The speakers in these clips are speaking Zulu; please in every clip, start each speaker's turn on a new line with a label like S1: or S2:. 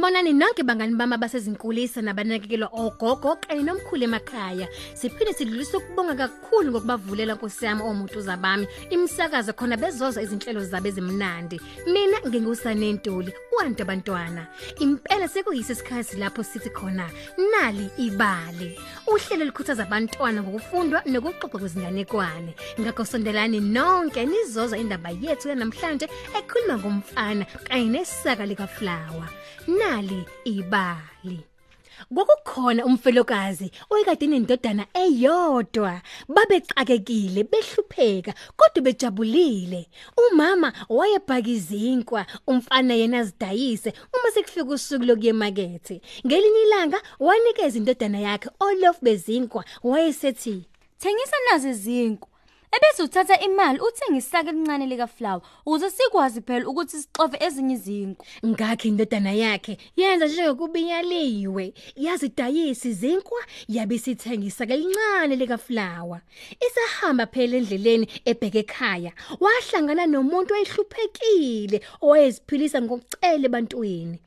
S1: Sanibonani nonke bangani bami abasezinkulisa nabanakekelwa ogogo kanye nomkhulu emakhaya. Siphinde sidlulise ukubonga kakhulu ngokubavulela Nkosi yami omuntu zabami imsakazo khona bezoza izinhlelo zabe ezimnandi. Mina ngingusane Ntuli, uwantu abantwana. Impela sekuyise isikhathi lapho sithi khona nali ibali. Uhlelo likhuthaza abantwana ngokufundwa nokuxoxa kwezinganekwane. Ngakho sondelani nonke nizoza indaba yethu yanamhlanje ekhuluma ngomfana kanye nesaka lika Flower. Nali ibali. Kwakukhona umfelokazi oyekade inendodana eyodwa babexakekile behlupheka kodwa bejabulile umama wayebhaka izinkwa umfana yena azidayise uma sekufika usuku lokuyemakethe ngelinye ilanga wanikeza indodana yakhe olof bezinkwa wayesethi
S2: Thengisa nazi izinto. Ebese uthatha imali uthenga isaka elincane lika flower ukuze sikwazi phela ukuthi sixove ezinye izinto.
S1: ngakho indodana yakhe yenza njengokubinyaliwe yazidayisa izinkwa yabe sithengisa kelincane lika flower isahamba phela endleleni ebheke ekhaya wahlangana nomuntu oyihluphekile owayeziphilisa ngokucela ebantwini.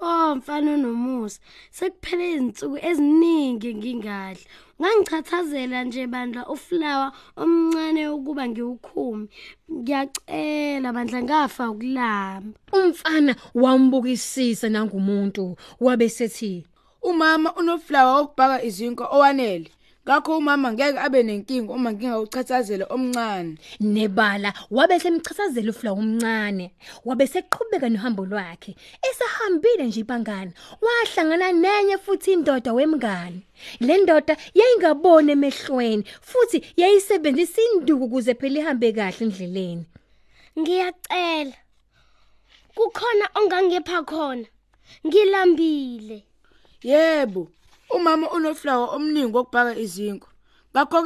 S3: Oh mfana nomusa sekuphele izinsuku eziningi ngingadla. Ngangichathazela nje bandla uflower omncane ukuba ngiwukhumi ngiyacela bandla ngafa ukulamba.
S1: Umfana wambukisisa nangumuntu wabe sethi
S4: Umama unoflower okubhaka izinko owanele. Ngakho umama ngeke abe nenkingi uma ngingawuchathazela omncane.
S1: nebala wabe semchasazela uflower omncane. Wabe seqhubeka nohambo lwakhe. Esahambile nje ibangana wahlangana nenye futhi indoda wemngane. Le ndoda yayingaboni emehlweni futhi yayisebenzisa induku ukuze phela ihambe kahle endleleni.
S3: Ngiyacela. Kukhona ongangepha khona. Ngilambile.
S4: Yebo, umama unoflower omningi okubhaka izinko. Ngakho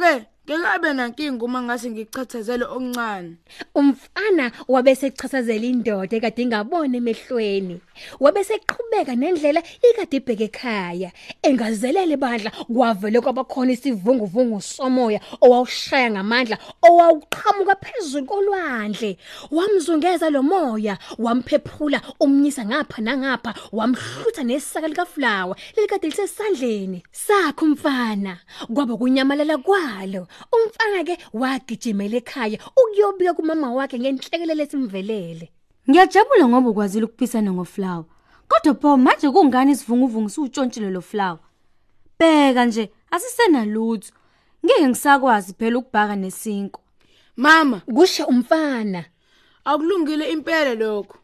S4: ke ngeke abe nankingi uma ngase ngichathazele omncane.
S1: umfana wabe sechasazela indoda ekade ingabona emehlweni. Wabe seqhubeka nendlela ikade ibheke ekhaya. Engazelele bandla kwavele kwabakhona isivunguvungu somoya owawushaya ngamandla owawuqhamuka phezulu kolwandle. Wamzungeza lo moya wamphephula umnyisa ngapha nangapha wamhlutha nesaka lika flower lelikade lisesandleni. Sakho umfana kwaba kunyamalala kwalo. Umfana ke wagijimela ekhaya ukuyobika kumama wakhe ngenhlekelele esimvelele
S2: Ngiyajabula ngoba ukwazile ukuphisana ngoflower. Kodwa pho manje kungani isivunguvungu siutshontshile lo flower? Bheka nje asisena lutho. Ngeke ngisakwazi phela ukubhaka nesinko.
S4: Mama,
S1: kusho umfana
S4: akulungile impela lokho.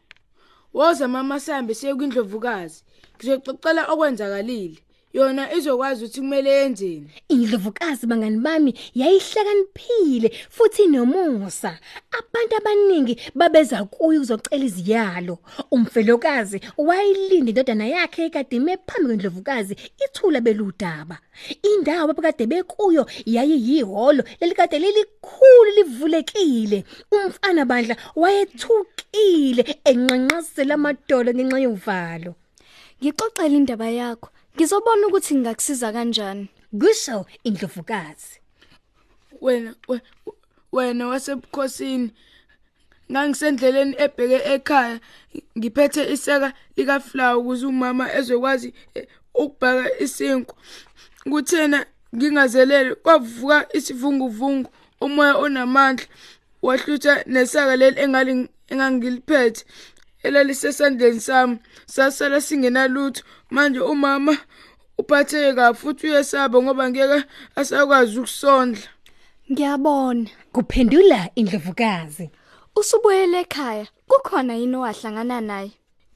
S4: Woza mama sambe siye kwindlovukazi. Ngizoxoxela okwenzakalile. Yona izokwazi ukuthi kumele yenzeni.
S1: indlovukazi bangani bami yayihlakaniphile futhi nomusa. Abantu abaningi babeza kuyo uzocela iziyalo. Umfelokazi wayilinda indodana yakhe ekadime phambi kwendlovukazi ithula beludaba. Indawo abakade bekuyo yayiyihholo lelikade lelikhulu livulekile. Umfana bandla wayethukile enqanqazela amadolo ngenxa yovalo
S5: Ngixoxela indaba yakho. Ngizobona ukuthi ngingakusiza kanjani.
S1: kusho indlovukazi
S4: Wena we- wena wasebukhosini ngangisendleleni ebheke ekhaya ngiphethe iseka lika flower ukuze umama ezokwazi eh, ukubhaka isinko. Kuthena ngingazelele kwavuka isivunguvungu umoya onamandla wahlutha nesaka leli engali engangiliphethe elalisesandleni sami sasala singenalutho manje umama uphatheke kabi futhi uyesaba ngoba ngeke asakwazi ukusondla
S5: Ngiyabona.
S1: kuphendula indlovukazi
S5: Usubuyele ekhaya. Kukhona yini owahlangana naye?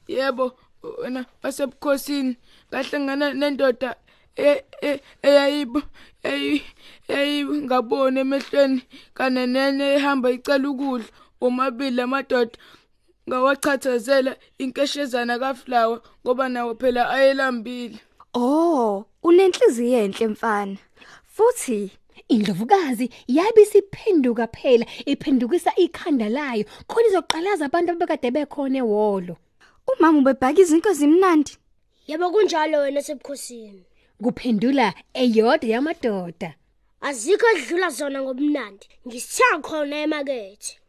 S4: yebo wena wasebukhosini ngahlangana nendoda e- e- eyayibo eyi eyingaboni emehlweni kana nenye ehamba icela ukudla omabili amadoda ngawachathazela inkeshezana kaFlower ngoba nawo phela ayelambile.
S5: Oh, unenhliziyo enhle mfana. Futhi
S1: indlovukazi yabe isiphenduka phela iphendukisa ikhanda layo. Khona izoqalaza abantu abekade bekhona ewolo.
S5: Umama ubebhaka izinto ezimnandi.
S3: yebo kunjalo wena sebukhosini
S1: kuphendula eyodwa yamadoda.
S3: Azikho edlula zona ngobumnandi. Ngisithenga khona emakethe.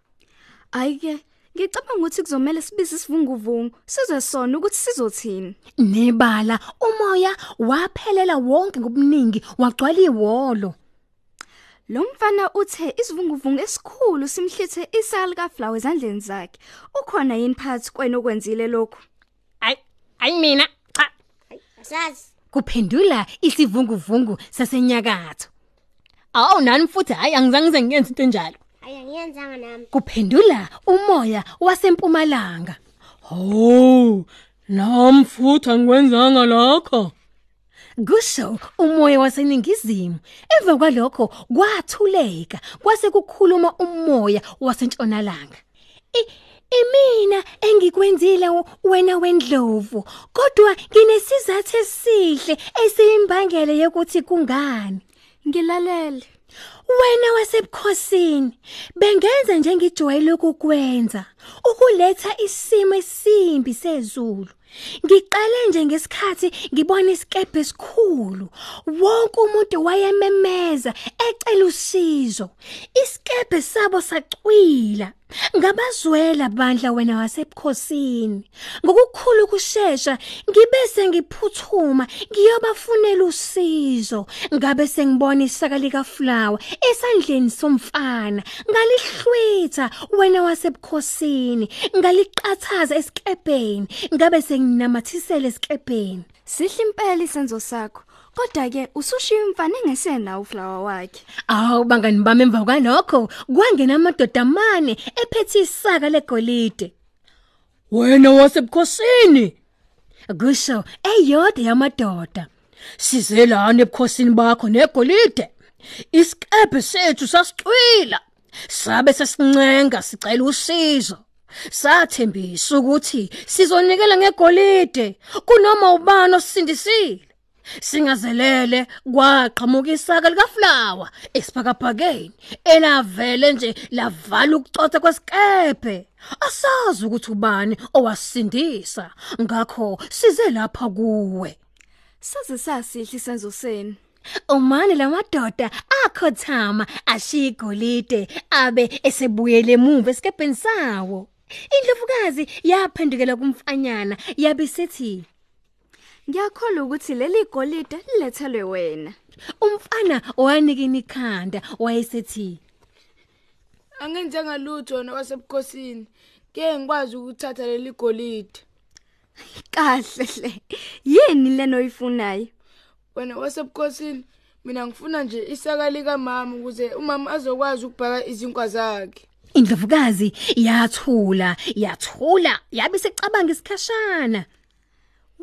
S5: Ayike Ngicabanga ukuthi kuzomela sibize isivunguvungu sizwe sona ukuthi sizothini.
S1: Nebala umoya waphelela wonke ngobuningi wagcwala ihholo.
S5: Lo mfana uthe isivunguvungu esikhulu simhlithe isali kaFlower ezandleni zakhe. Ukhona yini phakathi kwena okwenzile lokho?
S1: Ay ay mina cha
S3: Asazi.
S1: kuphendula isivunguvungu sasenyakatho. Awu nani futhi hayi angizange ngenze into enjalo.
S3: Hayi angiyenzanga nami.
S1: Kuphendula umoya wasempumalanga. Oh, nami futhi angikwenzanga lokho. Kusho umoya waseningizimu. Emva kwalokho kwathuleka kwase kukhuluma umoya wasentshonalanga. Imina engikwenzile wena wendlovu kodwa nginesizathu esihle esiyimbangele yokuthi kungani.
S5: Ngilalele.
S1: Wena wasebukhosini bengenza njengijwayele ukukwenza ukuletha isimo esimbi sezulu. Ngiqale nje ngesikhathi ngibona isikebhe esikhulu. Wonke umuntu wayememeza ecela usizo. Isikebhe sabo sacwila. Ngabazwela bandla wena wasebukhosini. Ngokukhulu kusheshsha ngibese ngiphuthuma ngiyobafunela usizo. Ngabe sengibona isaka lika flower esandleni somfana. Ngalihlwitha wena wasebukhosini. Ngaliqathaza esikebheni ngabe senginamathisele esikebheni
S5: Sihle impela isenzo sakho. Kodwa ke usushiya umfana engesenawo uflower wakhe.
S1: Awu bangani bami emva kwalokho kwangena amadoda amane ephethe isaka legolide. Wena wasebukhosini. Kusho eyodwa yamadoda. Size lana ebukhosini bakho negolide. Isikebhe sethu sasicwila. Sabe sesincenga sicela usizo. Sathembisa ukuthi sizonikela ngegolide kunoma ubani osindisile. Singazelele kwaqhamuka isaka likaFlower esiphakaphakeni elavele nje lavala ukucotha kwesikephe asazi ukuthi ubani owasindisa ngakho size lapha kuwe.
S5: Saze sasihle isenzo senu.
S1: umane lamadoda akhothama ashiya igolide abe esebuyele emuva esikepeni sawo. Indlovukazi yaphendukela kumfanyana yabisithi
S5: Ngiyakholwa ukuthi leli golide lilethelwe wena.
S1: umfana wanikini ikhanda wayesethi
S4: Angenzanga lutho wona wasebukhosini. Ke ngikwazi ukuthatha leli golide.
S5: Kahle hle. Yini leno oyifunayo?
S4: Wena wasebukhosini mina ngifuna nje isaka lika mama ukuze umama azokwazi ukubhaka izinkwa zakhe.
S1: indlovukazi yathula yathula yabe secabanga isikhashana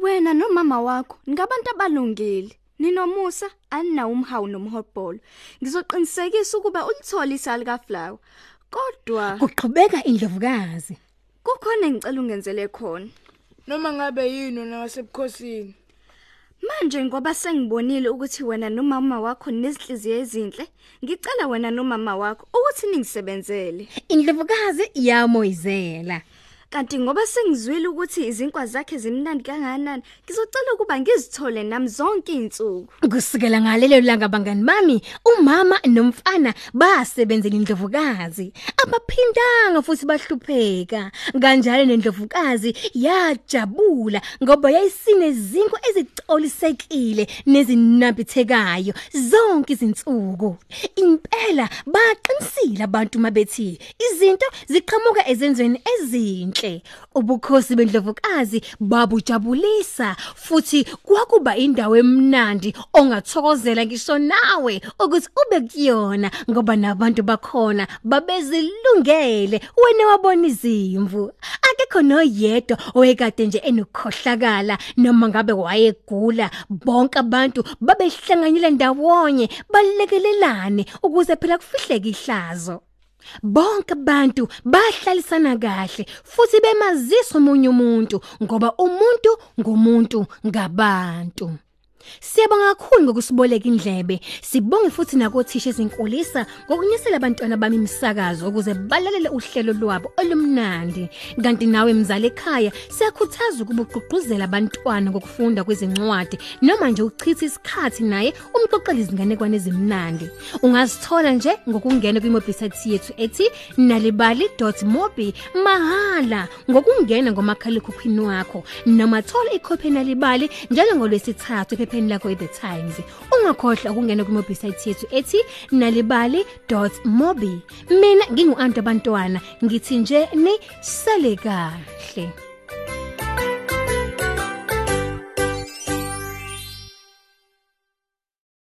S5: Wena nomama wakho ngabantu abalungile. Ninomusa aninawo umhawu nomhobholo. Ngizoqinisekisa ukuba ulithole isali kaFlower. Kodwa
S1: kuqhubeka indlovukazi
S5: kukhona engicela ungenzele khona.
S4: Noma ngabe yini wona wasebukhosini.
S5: Manje ngoba sengibonile ukuthi wena nomama wakho nezinhliziyo ezinhle, ngicela wena nomama wakho ukuthi ningisebenzele.
S1: indlovukazi yamoyizela
S5: Kanti ngoba sengizwile ukuthi izinkwa zakhe zimnandi kangakanani, ngizocela ukuba ngizithole nami zonke izinsuku.
S1: kusukela ngalelo langa bangani bami umama nomfana basebenzela indlovukazi. Abaphindanga futhi bahlupheka. Kanjalo nendlovukazi yajabula ngoba yayisine zinto ezicolisekile nezinambithekayo zonke izinsuku. Impela baqinisile abantu mabethi izinto ziqhamuka ezenzweni ezinhle. Ubukhosi bendlovukazi babujabulisa futhi kwakuba indawo emnandi ongathokozela ngisho nawe ukuthi ube kuyona ngoba nabantu bakhona babezilungele. Wena wabona izimvu. Akekho noyedwa oyekade nje enokhohlakala noma ngabe wayegula. Bonke abantu babehlanganyela ndawonye balekelelane ukuze phela kufihleke ihlazo. Bonke abantu bahlalisana kahle futhi bemazisa umunye umuntu ngoba umuntu ngumuntu ngabantu. Siyabonga kakhulu ngokusiboleka indlebe. Sibonge futhi nakothisha ezinkulisa ngokunyisela abantwana bami imisakazo ukuze balalele uhlelo lwabo olumnandi. Kanti nawe mzali ekhaya siyakhuthaza ukuba uqhuqhuzela abantwana ngokufunda kwezincwadi noma nje uchithe isikhathi naye umxoxela izinganekwane ezimnandi. Ungazithola nje ngokungena kwi-website yethu ethi nalibali.mobi mahala ngokungena ngomakhalekhukhwini wakho noma thola ikhophi nalibali njalo ngolwesithathu ephepheni lakho eThe Times. Ungakhohlwa ukungena kwi-website yethu ethi nalibali.mobi. Mina ngingu-Anto abantwana ngithi nje ni sale kahle.